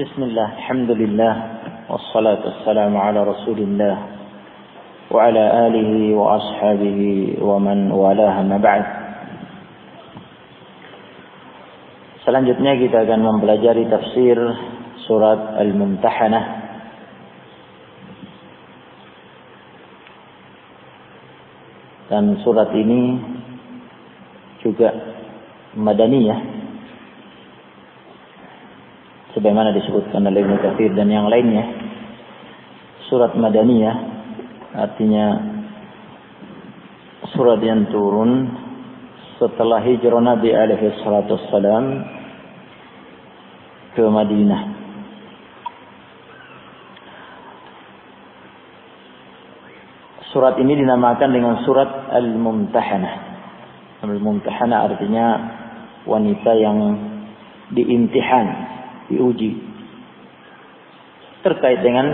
بسم الله الحمد لله والصلاة والسلام على رسول الله وعلى آله وأصحابه ومن والاه ما بعد Selanjutnya kita akan mempelajari tafsir surat Al-Mumtahanah dan surat ini juga madaniyah sebagaimana disebutkan oleh Ibnu Katsir dan yang lainnya surat madaniyah artinya surat yang turun setelah hijrah Nabi alaihi salatu ke Madinah. Surat ini dinamakan dengan surat Al-Mumtahanah. Al-Mumtahanah artinya wanita yang diimtihan, diuji. Terkait dengan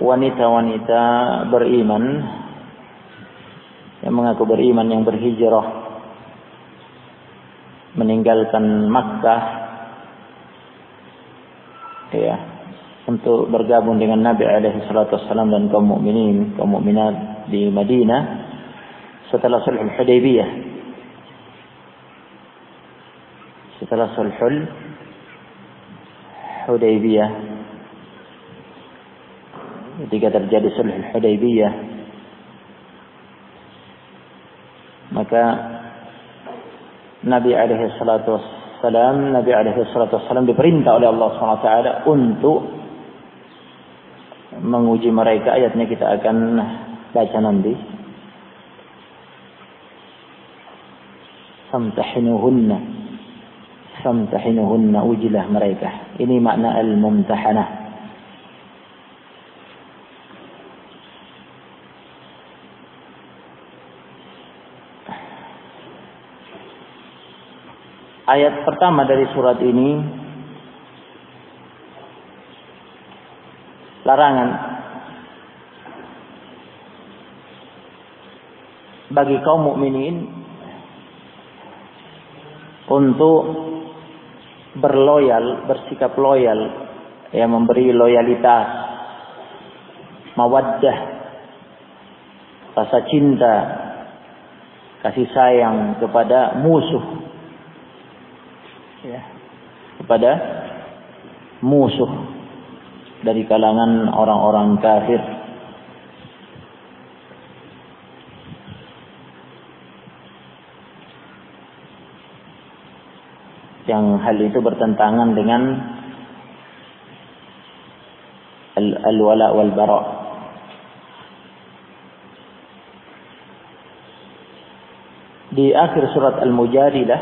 wanita-wanita beriman yang mengaku beriman yang berhijrah meninggalkan Makkah ya untuk bergabung dengan Nabi alaihi salatu dan kaum mukminin kaum mukminat di Madinah setelah sulhul Hudaybiyah setelah sulhul Hudaybiyah. Ketika terjadi sulhul Hudaybiyah maka Nabi alaihi salatu wassalam Nabi alaihi salatu wassalam diperintah oleh Allah SWT untuk menguji mereka. Ayatnya kita akan baca nanti. Samtahinuhunna samtahinuhunna ujilah mereka. Ini makna al-mumtahanah. Ayat pertama dari surat ini larangan bagi kaum mukminin untuk berloyal, bersikap loyal, yang memberi loyalitas, mawaddah, rasa cinta, kasih sayang kepada musuh ya, kepada musuh dari kalangan orang-orang kafir. Yang hal itu bertentangan dengan al-wala wal bara. Di akhir surat Al-Mujadilah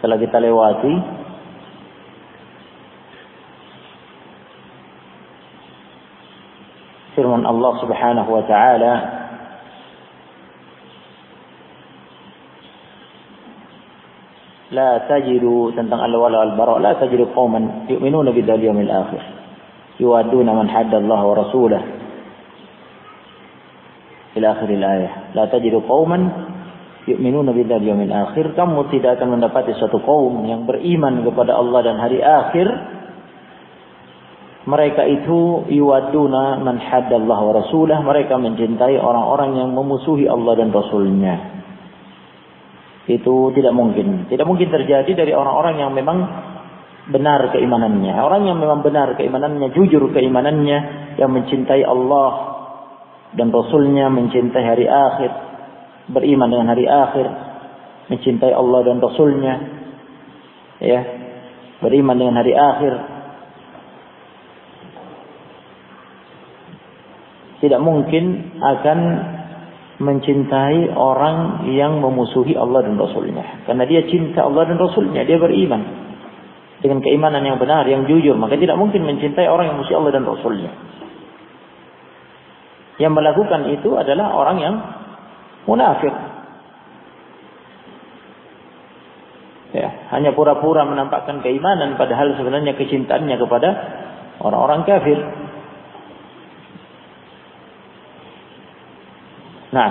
telah kita lewati firman Allah Subhanahu wa taala la tajidu tentang al-wala al-bara la tajidu qauman yu'minuna bidzal yawmil akhir. Yu'aduna man hadda Allah wa rasulah ila akhir ayah. La tajidu qauman yu'minuna bidzal yawmil akhir. Kamu tidak akan mendapati suatu kaum yang beriman kepada Allah dan hari akhir. Mereka itu yuwaduna man hadda Allah wa rasulah mereka mencintai orang-orang yang memusuhi Allah dan rasulnya itu tidak mungkin tidak mungkin terjadi dari orang-orang yang memang benar keimanannya orang yang memang benar keimanannya jujur keimanannya yang mencintai Allah dan Rasulnya mencintai hari akhir beriman dengan hari akhir, mencintai Allah dan Rasulnya, ya, beriman dengan hari akhir. Tidak mungkin akan mencintai orang yang memusuhi Allah dan Rasulnya. Karena dia cinta Allah dan Rasulnya, dia beriman. Dengan keimanan yang benar, yang jujur. Maka tidak mungkin mencintai orang yang memusuhi Allah dan Rasulnya. Yang melakukan itu adalah orang yang munafik. Ya, hanya pura-pura menampakkan keimanan padahal sebenarnya kecintaannya kepada orang-orang kafir. Nah,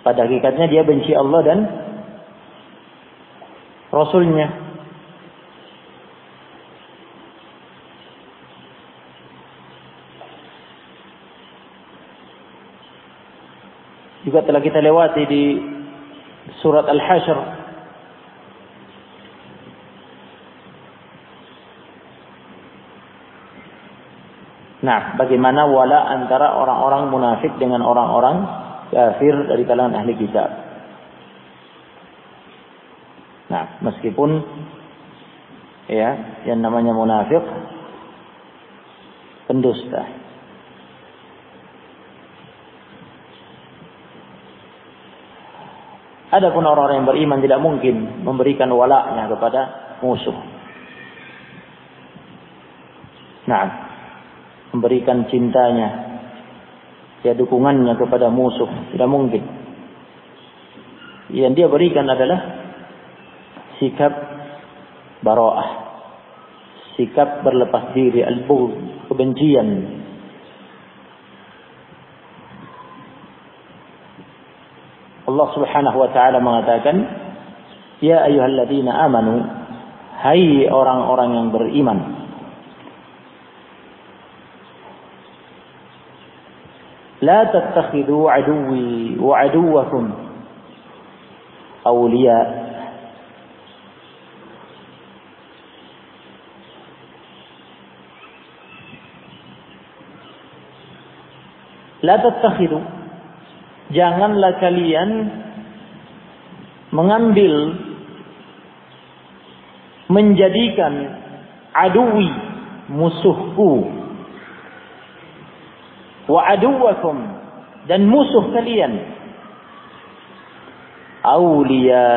pada hakikatnya dia benci Allah dan Rasulnya. Juga telah kita lewati di surat Al-Hasyr Nah, bagaimana wala antara orang-orang munafik dengan orang-orang kafir dari kalangan ahli kitab? Nah, meskipun ya, yang namanya munafik pendusta. Adapun orang-orang yang beriman tidak mungkin memberikan walaknya kepada musuh. Nah, memberikan cintanya, ya dukungannya kepada musuh, tidak mungkin. Yang dia berikan adalah sikap baroah, sikap berlepas diri, al kebencian. Allah Subhanahu wa taala mengatakan, "Ya ayyuhalladzina amanu, hai orang-orang yang beriman, لا تتخذوا عدوي وعدوكم أولياء لا تتخذوا janganlah kalian mengambil menjadikan adui musuhku wa aduwakum. Dan musuh kalian. Aulia.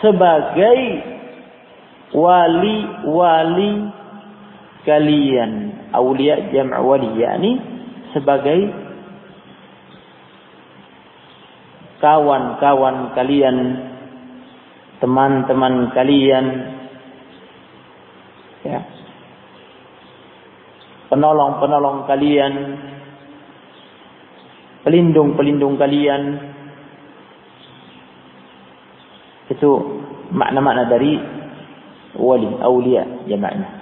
Sebagai wali-wali kalian. Aulia jam' wali. Yakni sebagai kawan-kawan kalian. Teman-teman kalian. Ya penolong-penolong kalian, pelindung-pelindung kalian. Itu makna-makna dari wali, awliya jamaknya.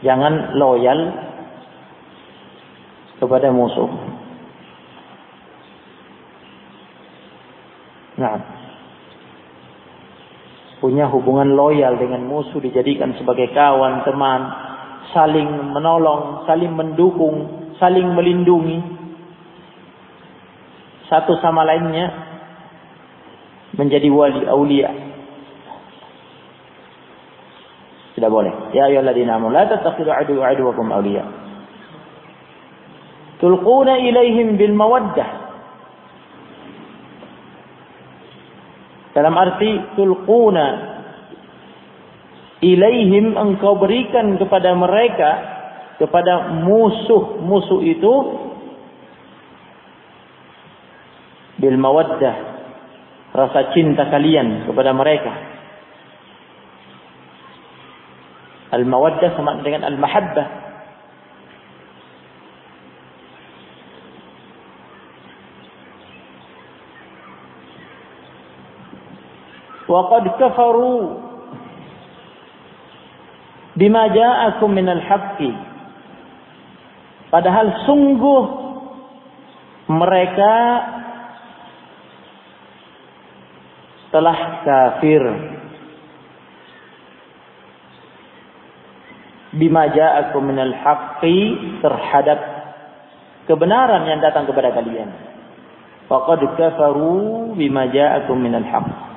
Jangan loyal kepada musuh. Nah, punya hubungan loyal dengan musuh dijadikan sebagai kawan, teman, saling menolong, saling mendukung, saling melindungi satu sama lainnya menjadi wali aulia. Tidak boleh. Ya ayyuhalladzina amanu la tattakhidhu adu aduwakum awliya. Tulquna ilaihim bil mawaddah Dalam arti tulquna. Ilaihim engkau berikan kepada mereka kepada musuh-musuh itu bil mawaddah rasa cinta kalian kepada mereka. Al mawaddah sama dengan al mahabbah وقد كفروا بما جاءكم من الحق padahal sungguh mereka telah kafir bima ja'akum minal haqqi terhadap kebenaran yang datang kepada kalian. Faqad kafaru bima ja'akum minal haqq.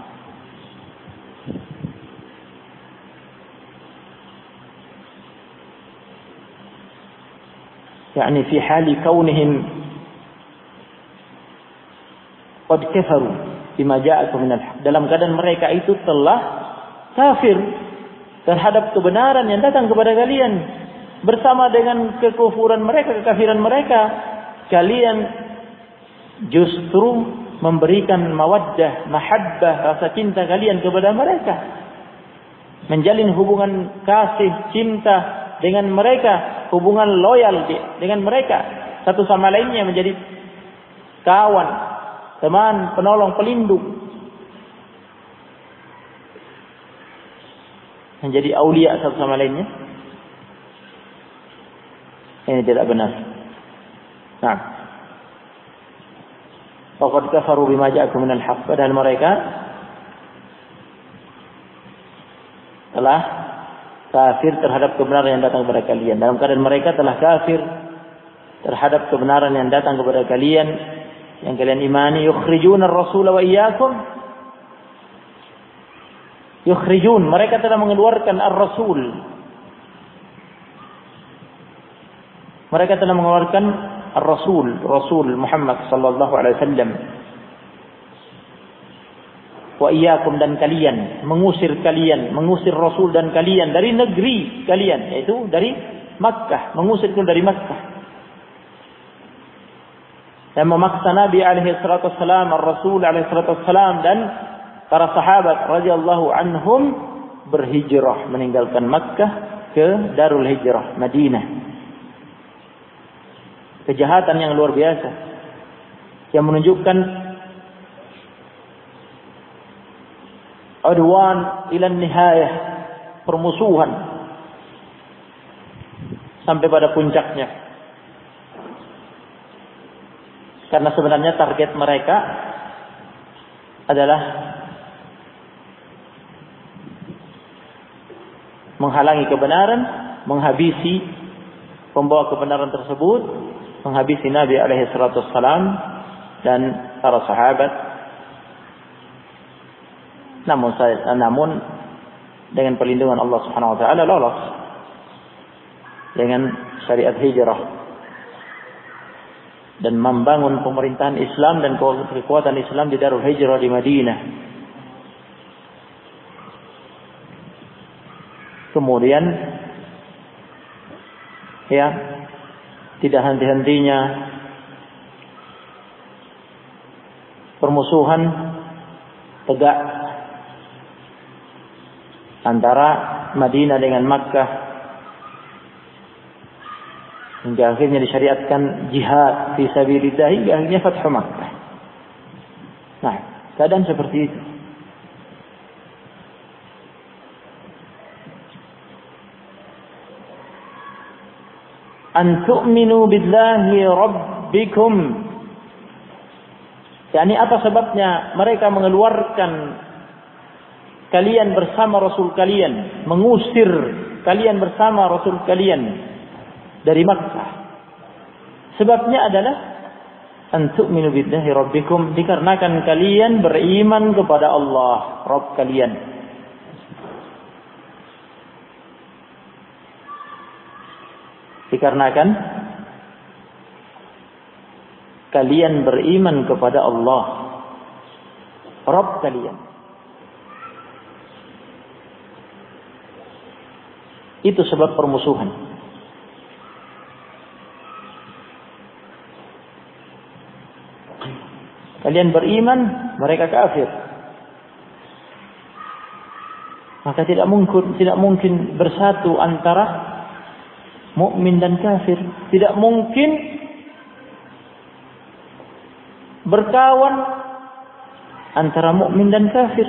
يعني في حال كونهم قد كفروا بما جاءكم من الحق dalam keadaan mereka itu telah kafir terhadap kebenaran yang datang kepada kalian bersama dengan kekufuran mereka kekafiran mereka kalian justru memberikan mawaddah mahabbah rasa cinta kalian kepada mereka menjalin hubungan kasih cinta dengan mereka hubungan loyal dengan mereka satu sama lainnya menjadi kawan, teman, penolong, pelindung. menjadi aulia satu sama lainnya. Ini tidak benar. Nah. Faqad kafaru bima ja'akum minal haqq. Padahal mereka telah kafir terhadap kebenaran yang datang kepada kalian. Dalam keadaan mereka telah kafir terhadap kebenaran yang datang kepada kalian yang kalian imani yukhrijuna ar-rasul wa iyyakum yukhrijun mereka telah mengeluarkan ar-rasul mereka telah mengeluarkan ar-rasul rasul Muhammad sallallahu alaihi wasallam wa iyyakum dan kalian mengusir kalian mengusir rasul dan kalian dari negeri kalian yaitu dari Makkah mengusir dari Makkah dan memaksa Nabi alaihi salatu wassalam, Rasul alaihi salatu wassalam dan para sahabat radhiyallahu anhum berhijrah meninggalkan Makkah ke Darul Hijrah, Madinah. Kejahatan yang luar biasa yang menunjukkan udwan ila nihayah, permusuhan sampai pada puncaknya. Karena sebenarnya target mereka adalah menghalangi kebenaran, menghabisi pembawa kebenaran tersebut, menghabisi Nabi alaihi salatu dan para sahabat. Namun namun dengan perlindungan Allah Subhanahu wa taala lolos dengan syariat hijrah dan membangun pemerintahan Islam dan kekuatan Islam di Darul Hijrah di Madinah. Kemudian ya tidak henti-hentinya permusuhan tegak antara Madinah dengan Makkah hingga akhirnya disyariatkan jihad fi sabilillah hingga akhirnya Fathu Makkah. Nah, keadaan seperti itu. An tu'minu billahi rabbikum. Yani apa sebabnya mereka mengeluarkan kalian bersama Rasul kalian, mengusir kalian bersama Rasul kalian dari Makkah. Sebabnya adalah antuk minu billahi rabbikum dikarenakan kalian beriman kepada Allah Rabb kalian. Dikarenakan kalian beriman kepada Allah Rabb kalian. Itu sebab permusuhan. Kalian beriman, mereka kafir. Maka tidak mungkin tidak mungkin bersatu antara mukmin dan kafir. Tidak mungkin berkawan antara mukmin dan kafir.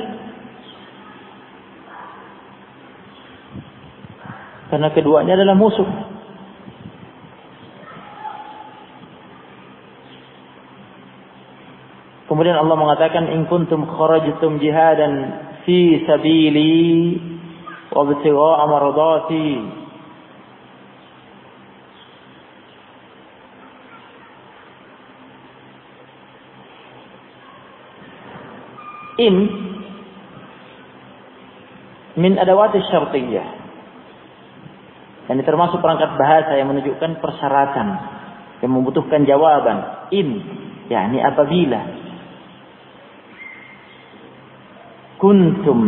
Karena keduanya adalah musuh. Kemudian Allah mengatakan in kuntum kharajtum jihadan fi sabili wa ibtigha'a mardati in min adawat syartiyah ini termasuk perangkat bahasa yang menunjukkan persyaratan yang membutuhkan jawaban. In yakni apabila. Kuntum.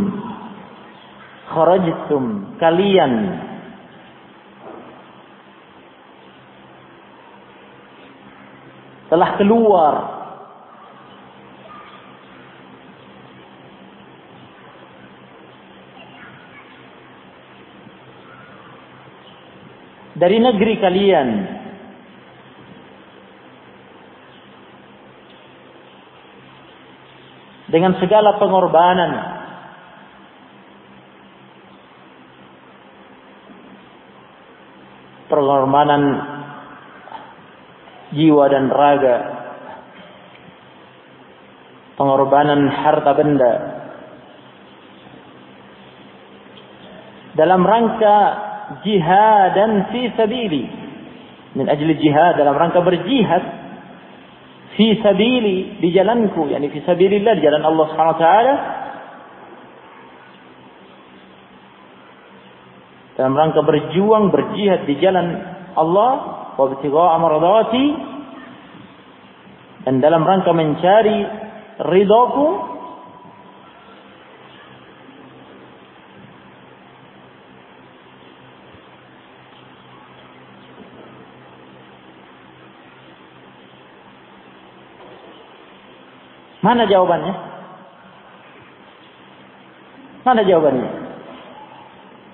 Kharajtum. Kalian. Telah keluar dari negeri kalian. Dengan segala pengorbanan. Pengorbanan jiwa dan raga. Pengorbanan harta benda. Dalam rangka jihad dan fi sabili. Min ajli jihad dalam rangka berjihad. Fi sabili di jalanku. Yakni fi sabilillah di jalan Allah Subhanahu wa taala. Dalam rangka berjuang berjihad di jalan Allah. Wa ibtigha'a dan dalam rangka mencari ridhaku Mana jawabannya? Mana jawabannya?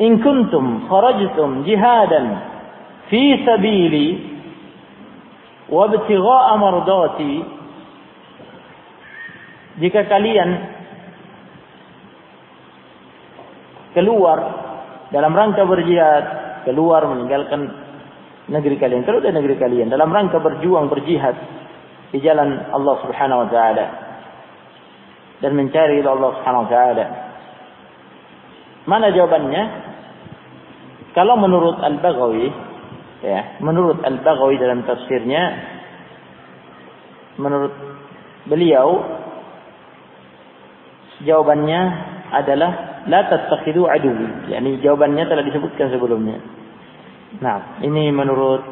In kuntum kharajtum jihadan fi sabili wa ibtigha'a mardati jika kalian keluar dalam rangka berjihad, keluar meninggalkan negeri kalian, keluar dari negeri kalian dalam rangka berjuang berjihad di jalan Allah Subhanahu wa taala dan mencari ridha Allah Subhanahu wa taala. Mana jawabannya? Kalau menurut Al-Baghawi ya, menurut Al-Baghawi dalam tafsirnya menurut beliau jawabannya adalah la tattakhidu aduwi. Yani jawabannya telah disebutkan sebelumnya. Nah, ini menurut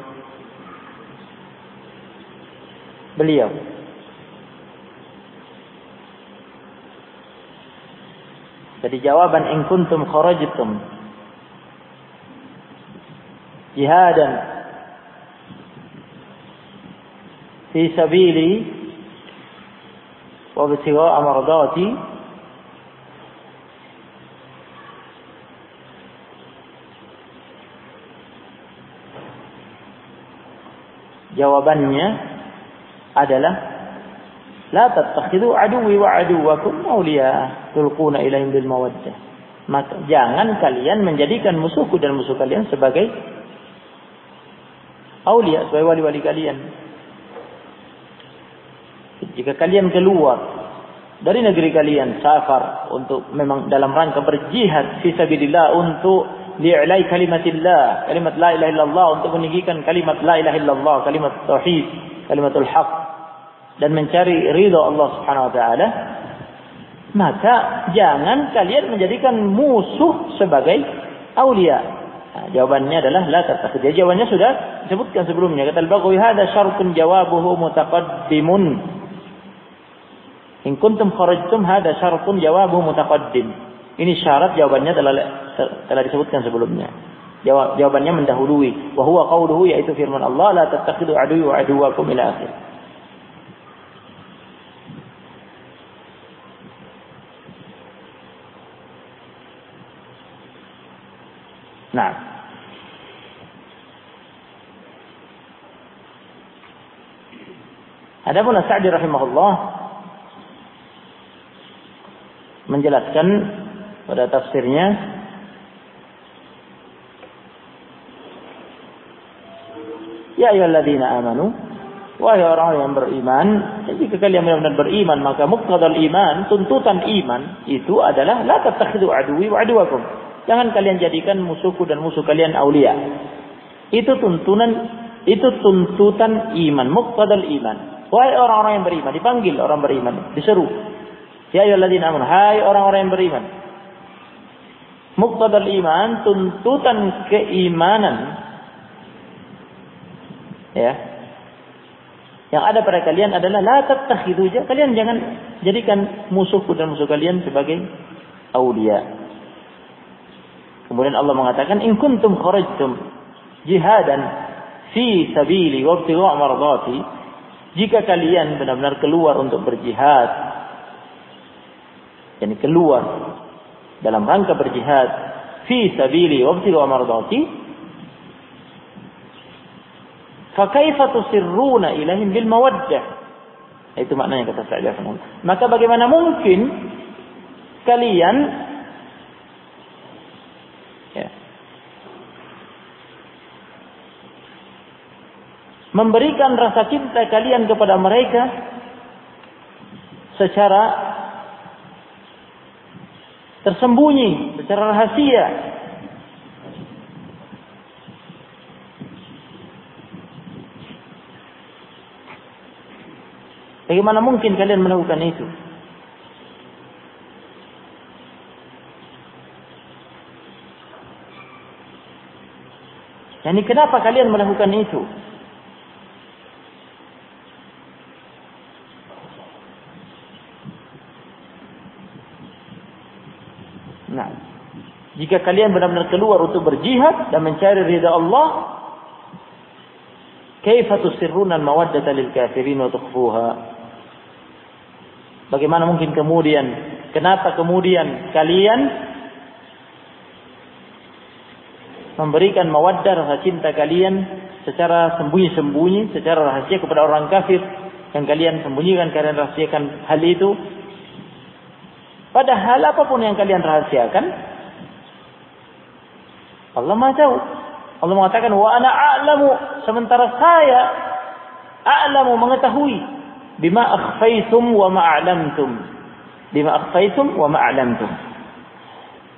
beliau. Jadi jawaban in kuntum kharajtum jihadan fi sabili wa ibtigha'a mardati Jawabannya adalah La tattakhidhu aduwi wa aduwakum awliya tulquna ilaihim. Maka jangan kalian menjadikan musuhku dan musuh kalian sebagai aulia, sebagai wali-wali kalian. Jika kalian keluar dari negeri kalian safar untuk memang dalam rangka berjihad fi sabilillah untuk li'lai kalimatillah, kalimat la ilaha illallah untuk meninggikan kalimat la ilaha illallah, kalimat tauhid, kalimatul haq dan mencari ridho Allah Subhanahu wa taala, maka jangan kalian menjadikan musuh sebagai aulia. Nah, jawabannya adalah la tattakhid. Jawabannya sudah disebutkan sebelumnya. Kata Al-Baghawi hada syartun jawabuhu mutaqaddimun. In kuntum kharajtum hada syartun jawabuhu mutaqaddim. Ini syarat jawabannya telah telah disebutkan sebelumnya. Jawab, jawabannya mendahului. Wa huwa qauluhu yaitu firman Allah la tattakhidu aduwwi wa aduwwakum ila akhir. Nah. Adapun Sa'di rahimahullah menjelaskan pada tafsirnya Ya ayyuhalladzina amanu wahai orang yang beriman jika kalian benar-benar beriman maka muqtadal iman tuntutan iman itu adalah la tattakhidhu aduwi wa aduwakum Jangan kalian jadikan musuhku dan musuh kalian aulia. Itu tuntunan, itu tuntutan iman, muqtadal iman. Wahai orang-orang yang beriman, dipanggil orang beriman, diseru. Ya ayyuhalladzina amanu, hai orang-orang yang beriman. Muqtadal iman, tuntutan keimanan. Ya. Yang ada pada kalian adalah la tattakhidu kalian jangan jadikan musuhku dan musuh kalian sebagai aulia. Kemudian Allah mengatakan in kuntum kharajtum jihadan fi sabili wa ibtigha' mardati. Jika kalian benar-benar keluar untuk berjihad yakni keluar dalam rangka berjihad fi sabili wa ibtigha' mardati fa kaifa tusirruna ilaihim bil mawaddah? Itu maknanya kata Sa'id maka bagaimana mungkin kalian memberikan rasa cinta kalian kepada mereka secara tersembunyi, secara rahasia. Bagaimana mungkin kalian melakukan itu? Yani kenapa kalian melakukan itu? Nah, jika kalian benar-benar keluar untuk berjihad dan mencari ridha Allah, kaifa tusirruna al-mawaddata lil kafirin wa tukhfuha? Bagaimana mungkin kemudian kenapa kemudian kalian memberikan mawaddah rasa cinta kalian secara sembunyi-sembunyi, secara rahasia kepada orang kafir yang kalian sembunyikan, kalian rahasiakan hal itu Padahal apa pun yang kalian rahasiakan, Allah Maha tahu. Allah mengatakan wa ana a'lamu sementara saya a'lamu mengetahui bima akhfaitum wa ma a'lamtum. Bima akhfaitum wa ma a'lamtum.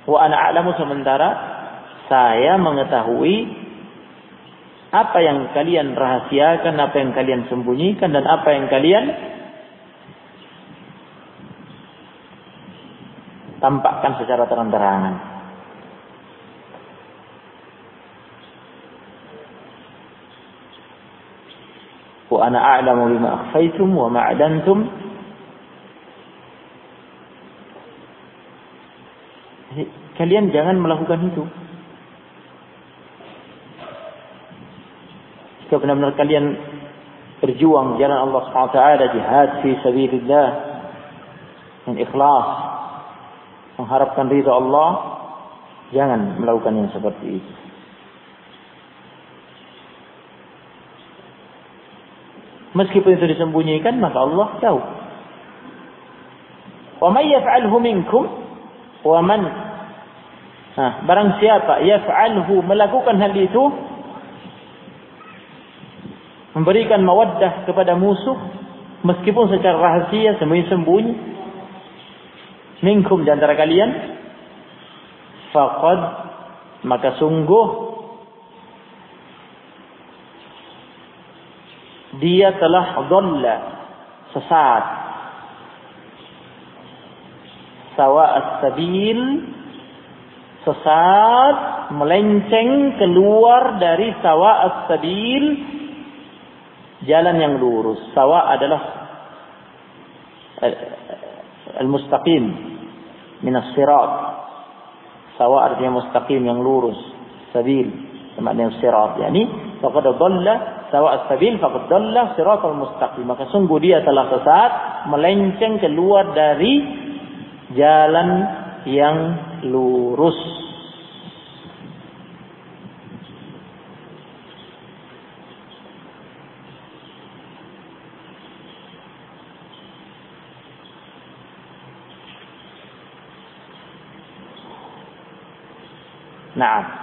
Wa ana a'lamu sementara saya mengetahui apa yang kalian rahasiakan, apa yang kalian sembunyikan dan apa yang kalian tampakkan secara terang-terangan. Wa ana a'lamu bima akhfaytum wa ma adantum. Kalian jangan melakukan itu. Jika benar-benar kalian berjuang jalan Allah SWT, jihad fi sabilillah, dan ikhlas, mengharapkan ridha Allah, jangan melakukan yang seperti itu. Meskipun itu disembunyikan, maka Allah tahu. Wa may yaf'alhu minkum wa man Nah, barang siapa yaf'alhu melakukan hal itu memberikan mawaddah kepada musuh meskipun secara rahasia sembunyi-sembunyi minkum di antara kalian faqad maka sungguh dia telah dhalla sesat sawa as-sabil sesat melenceng keluar dari sawa as-sabil jalan yang lurus sawa adalah al-mustaqim minas sirat. Sawa artinya mustaqim yang lurus. Sabil. Maknanya sirat. Yani, faqad dhalla sawa as-sabil faqad dhalla siratal mustaqim. Maka sungguh dia telah sesat, melenceng keluar dari jalan yang lurus. Nah.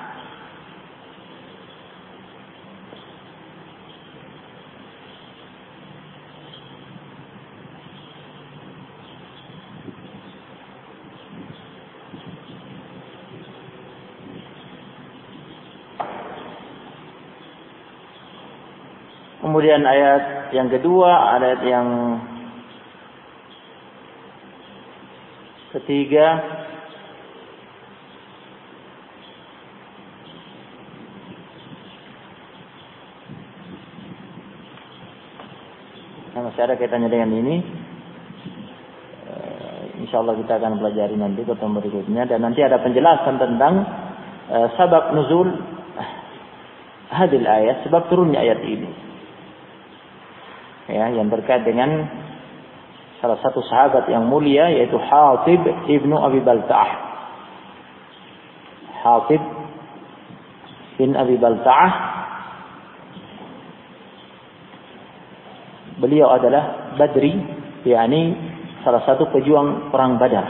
Kemudian ayat yang kedua, ayat yang ketiga masih ada kaitannya dengan ini. Uh, insya Allah kita akan pelajari nanti pertemuan berikutnya dan nanti ada penjelasan tentang uh, sabab nuzul hadil ayat, sebab turunnya ayat ini. Ya, yang terkait dengan salah satu sahabat yang mulia yaitu Hatib ibnu Abi Balta'ah. Hatib bin Abi Balta'ah Beliau adalah Badri, yakni salah satu pejuang perang Badar.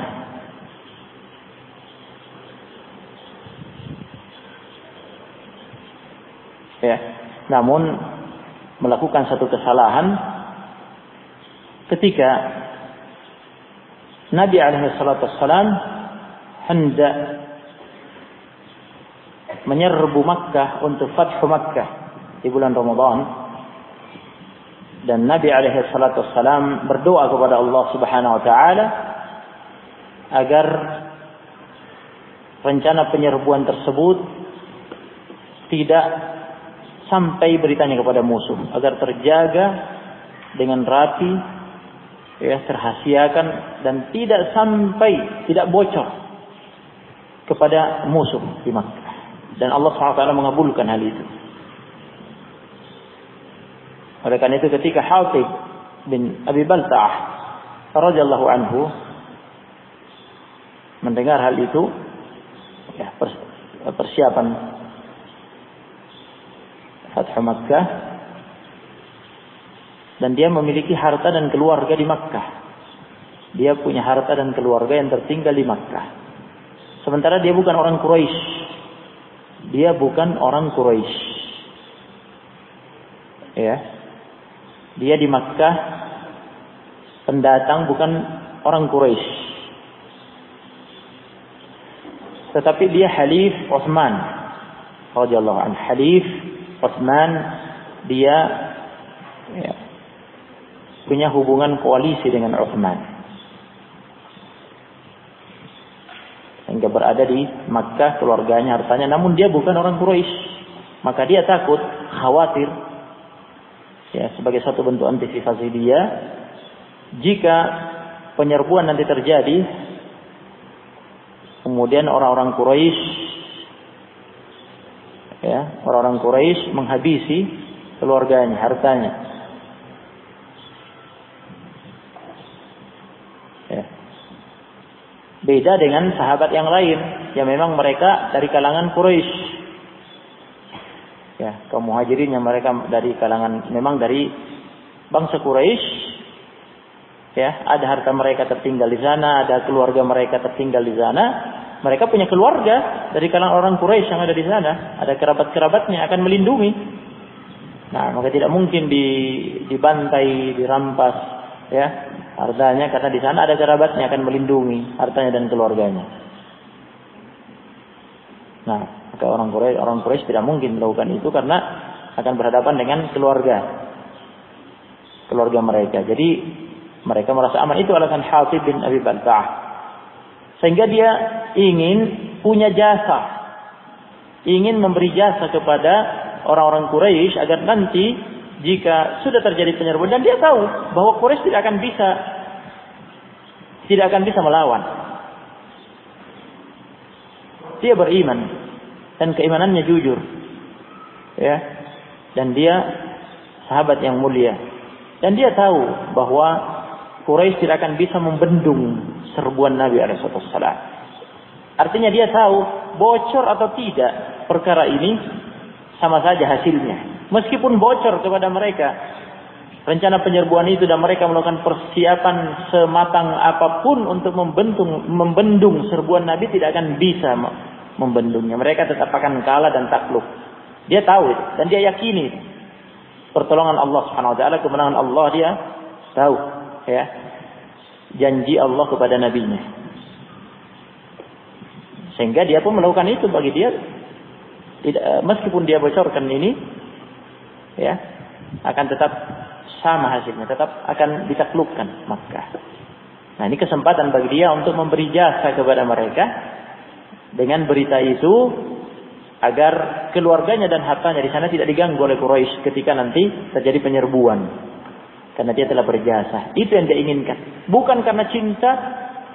Ya, namun melakukan satu kesalahan. Ketika Nabi alaihi salatu wassalam hendak menyerbu Makkah untuk Fathu Makkah di bulan Ramadan. Dan Nabi alaihi salatu wassalam berdoa kepada Allah Subhanahu wa taala agar rencana penyerbuan tersebut tidak sampai beritanya kepada musuh agar terjaga dengan rapi ya terhasiakan dan tidak sampai tidak bocor kepada musuh di Makkah. Dan Allah SWT mengabulkan hal itu. Oleh karena itu ketika Hatib bin Abi Balta'ah radhiyallahu anhu mendengar hal itu ya persiapan Fathu Makkah dan dia memiliki harta dan keluarga di Makkah. Dia punya harta dan keluarga yang tertinggal di Makkah. Sementara dia bukan orang Quraisy. Dia bukan orang Quraisy. Ya. Dia di Makkah pendatang bukan orang Quraisy. Tetapi dia halif Utsman radhiyallahu anhu, halif Utsman dia ya, punya hubungan koalisi dengan Utsman. Hingga berada di Makkah keluarganya hartanya namun dia bukan orang Quraisy. Maka dia takut, khawatir ya sebagai satu bentuk antisipasi dia jika penyerbuan nanti terjadi kemudian orang-orang Quraisy ya orang-orang Quraisy menghabisi keluarganya, hartanya. Ya. Beda dengan sahabat yang lain yang memang mereka dari kalangan Quraisy. Ya, kaum muhajirin yang mereka dari kalangan memang dari bangsa Quraisy. Ya, ada harta mereka tertinggal di sana, ada keluarga mereka tertinggal di sana, mereka punya keluarga dari kalangan orang Quraisy yang ada di sana, ada kerabat-kerabatnya akan melindungi. Nah, maka tidak mungkin di, dibantai, dirampas, ya hartanya karena di sana ada kerabatnya akan melindungi hartanya dan keluarganya. Nah, maka orang Quraisy orang Quraisy tidak mungkin melakukan itu karena akan berhadapan dengan keluarga keluarga mereka. Jadi mereka merasa aman. Itu alasan Hatib bin Abi Balta'ah. Sehingga dia ingin punya jasa. Ingin memberi jasa kepada orang-orang Quraisy agar nanti jika sudah terjadi penyerbuan dan dia tahu bahwa Quraisy tidak akan bisa tidak akan bisa melawan. Dia beriman dan keimanannya jujur. Ya. Dan dia sahabat yang mulia. Dan dia tahu bahwa Quraisy tidak akan bisa membendung serbuan Nabi Alaihissalam. Artinya dia tahu bocor atau tidak perkara ini sama saja hasilnya. Meskipun bocor kepada mereka rencana penyerbuan itu dan mereka melakukan persiapan sematang apa pun untuk membendung membendung serbuan Nabi tidak akan bisa membendungnya. Mereka tetap akan kalah dan takluk. Dia tahu itu dan dia yakini pertolongan Allah Subhanahu wa taala, kemenangan Allah dia tahu ya janji Allah kepada nabinya. Sehingga dia pun melakukan itu bagi dia tidak eh, meskipun dia bocorkan ini ya akan tetap sama hasilnya, tetap akan ditaklukkan Makkah. Nah, ini kesempatan bagi dia untuk memberi jasa kepada mereka dengan berita itu agar keluarganya dan hartanya di sana tidak diganggu oleh Quraisy ketika nanti terjadi penyerbuan. Karena dia telah berjasa. Itu yang dia inginkan. Bukan karena cinta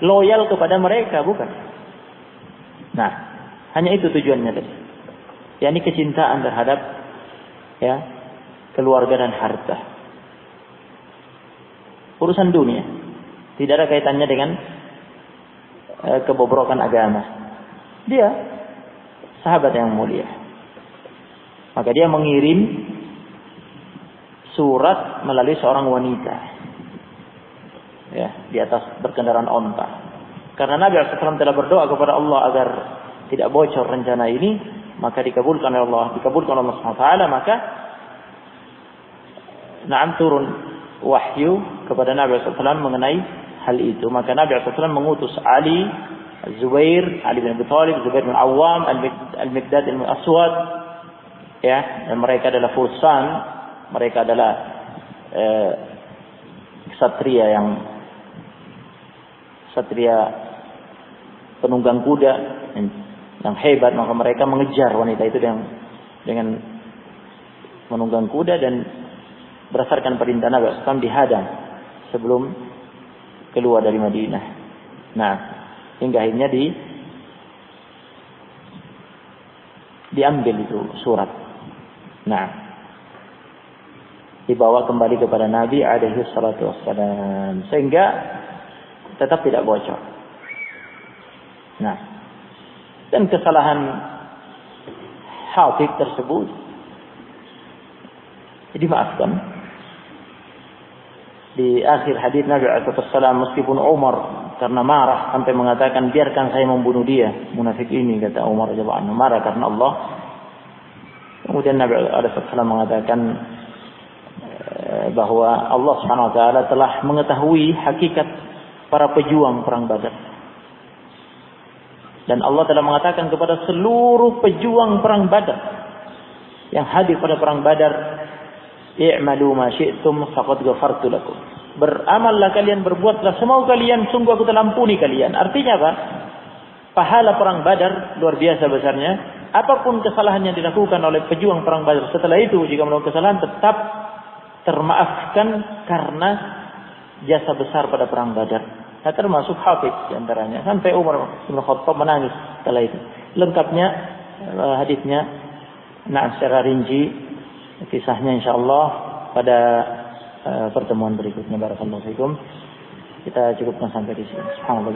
loyal kepada mereka, bukan. Nah, hanya itu tujuannya tadi. yakni kecintaan terhadap ya keluarga dan harta. Urusan dunia tidak ada kaitannya dengan uh, kebobrokan agama. Dia sahabat yang mulia. Maka dia mengirim surat melalui seorang wanita. Ya, di atas berkendaraan onta. Karena Nabi SAW telah berdoa kepada Allah agar tidak bocor rencana ini, maka dikabulkan oleh Allah, dikabulkan oleh Allah SWT, maka Naam turun wahyu kepada Nabi SAW mengenai hal itu. Maka Nabi SAW mengutus Ali, Zubair, Ali bin Abi Thalib, Zubair bin Awam, Al-Mikdad bin Aswad. Ya, dan mereka adalah fursan, mereka adalah eh, satria yang satria penunggang kuda yang hebat maka mereka mengejar wanita itu dengan dengan menunggang kuda dan berdasarkan perintah Nabi SAW dihadang sebelum keluar dari Madinah. Nah, hingga akhirnya di diambil itu surat. Nah, dibawa kembali kepada Nabi alaihi salatu wassalam. Sehingga tetap tidak bocor. Nah, dan kesalahan Hatib tersebut dimaafkan. Di akhir hadis Nabi SAW meskipun Umar karena marah sampai mengatakan biarkan saya membunuh dia. Munafik ini kata Umar radhiyallahu marah karena Allah. Kemudian Nabi SAW mengatakan bahwa Allah Subhanahu wa taala telah mengetahui hakikat para pejuang perang Badar dan Allah telah mengatakan kepada seluruh pejuang perang Badar yang hadir pada perang Badar I'malu ma syi'tum faqad ghafartu lakum. Beramallah kalian, berbuatlah semau kalian, sungguh aku telah ampuni kalian. Artinya apa? Pahala perang Badar luar biasa besarnya. Apa pun kesalahan yang dilakukan oleh pejuang perang Badar setelah itu jika melakukan kesalahan tetap termaafkan karena jasa besar pada perang Badar. Nah, termasuk Hafiz di antaranya. Sampai Umar bin Khattab menangis setelah itu. Lengkapnya eh, hadisnya nah secara rinci kisahnya insyaallah pada uh, pertemuan berikutnya barakallahu fikum kita cukupkan sampai di sini subhanallah